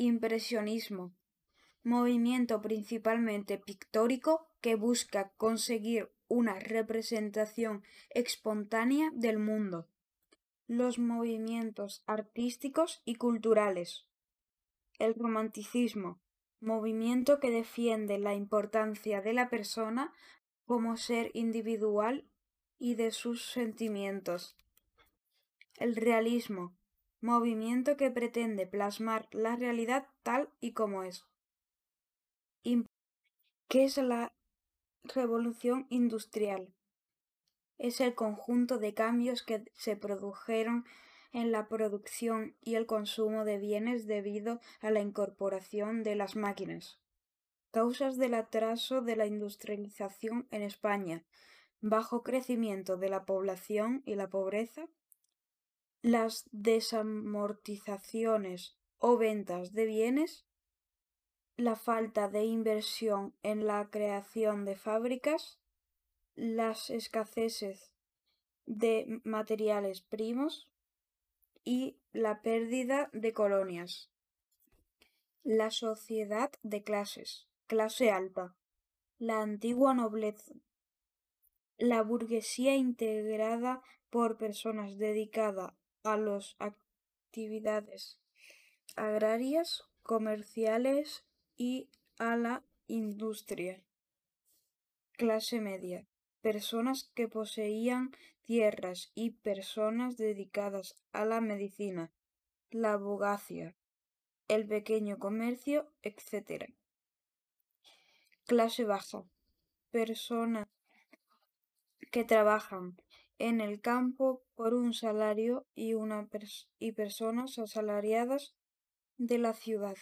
Impresionismo. Movimiento principalmente pictórico que busca conseguir una representación espontánea del mundo. Los movimientos artísticos y culturales. El romanticismo. Movimiento que defiende la importancia de la persona como ser individual y de sus sentimientos. El realismo, movimiento que pretende plasmar la realidad tal y como es. ¿Qué es la revolución industrial? Es el conjunto de cambios que se produjeron en la producción y el consumo de bienes debido a la incorporación de las máquinas. Causas del atraso de la industrialización en España, bajo crecimiento de la población y la pobreza, las desamortizaciones o ventas de bienes, la falta de inversión en la creación de fábricas, las escaseces de materiales primos y la pérdida de colonias. La sociedad de clases, clase alta, la antigua nobleza, la burguesía integrada por personas dedicadas a las actividades agrarias, comerciales y a la industria. Clase media. Personas que poseían tierras y personas dedicadas a la medicina, la abogacía, el pequeño comercio, etc. Clase baja. Personas que trabajan en el campo por un salario y, una y personas asalariadas de la ciudad.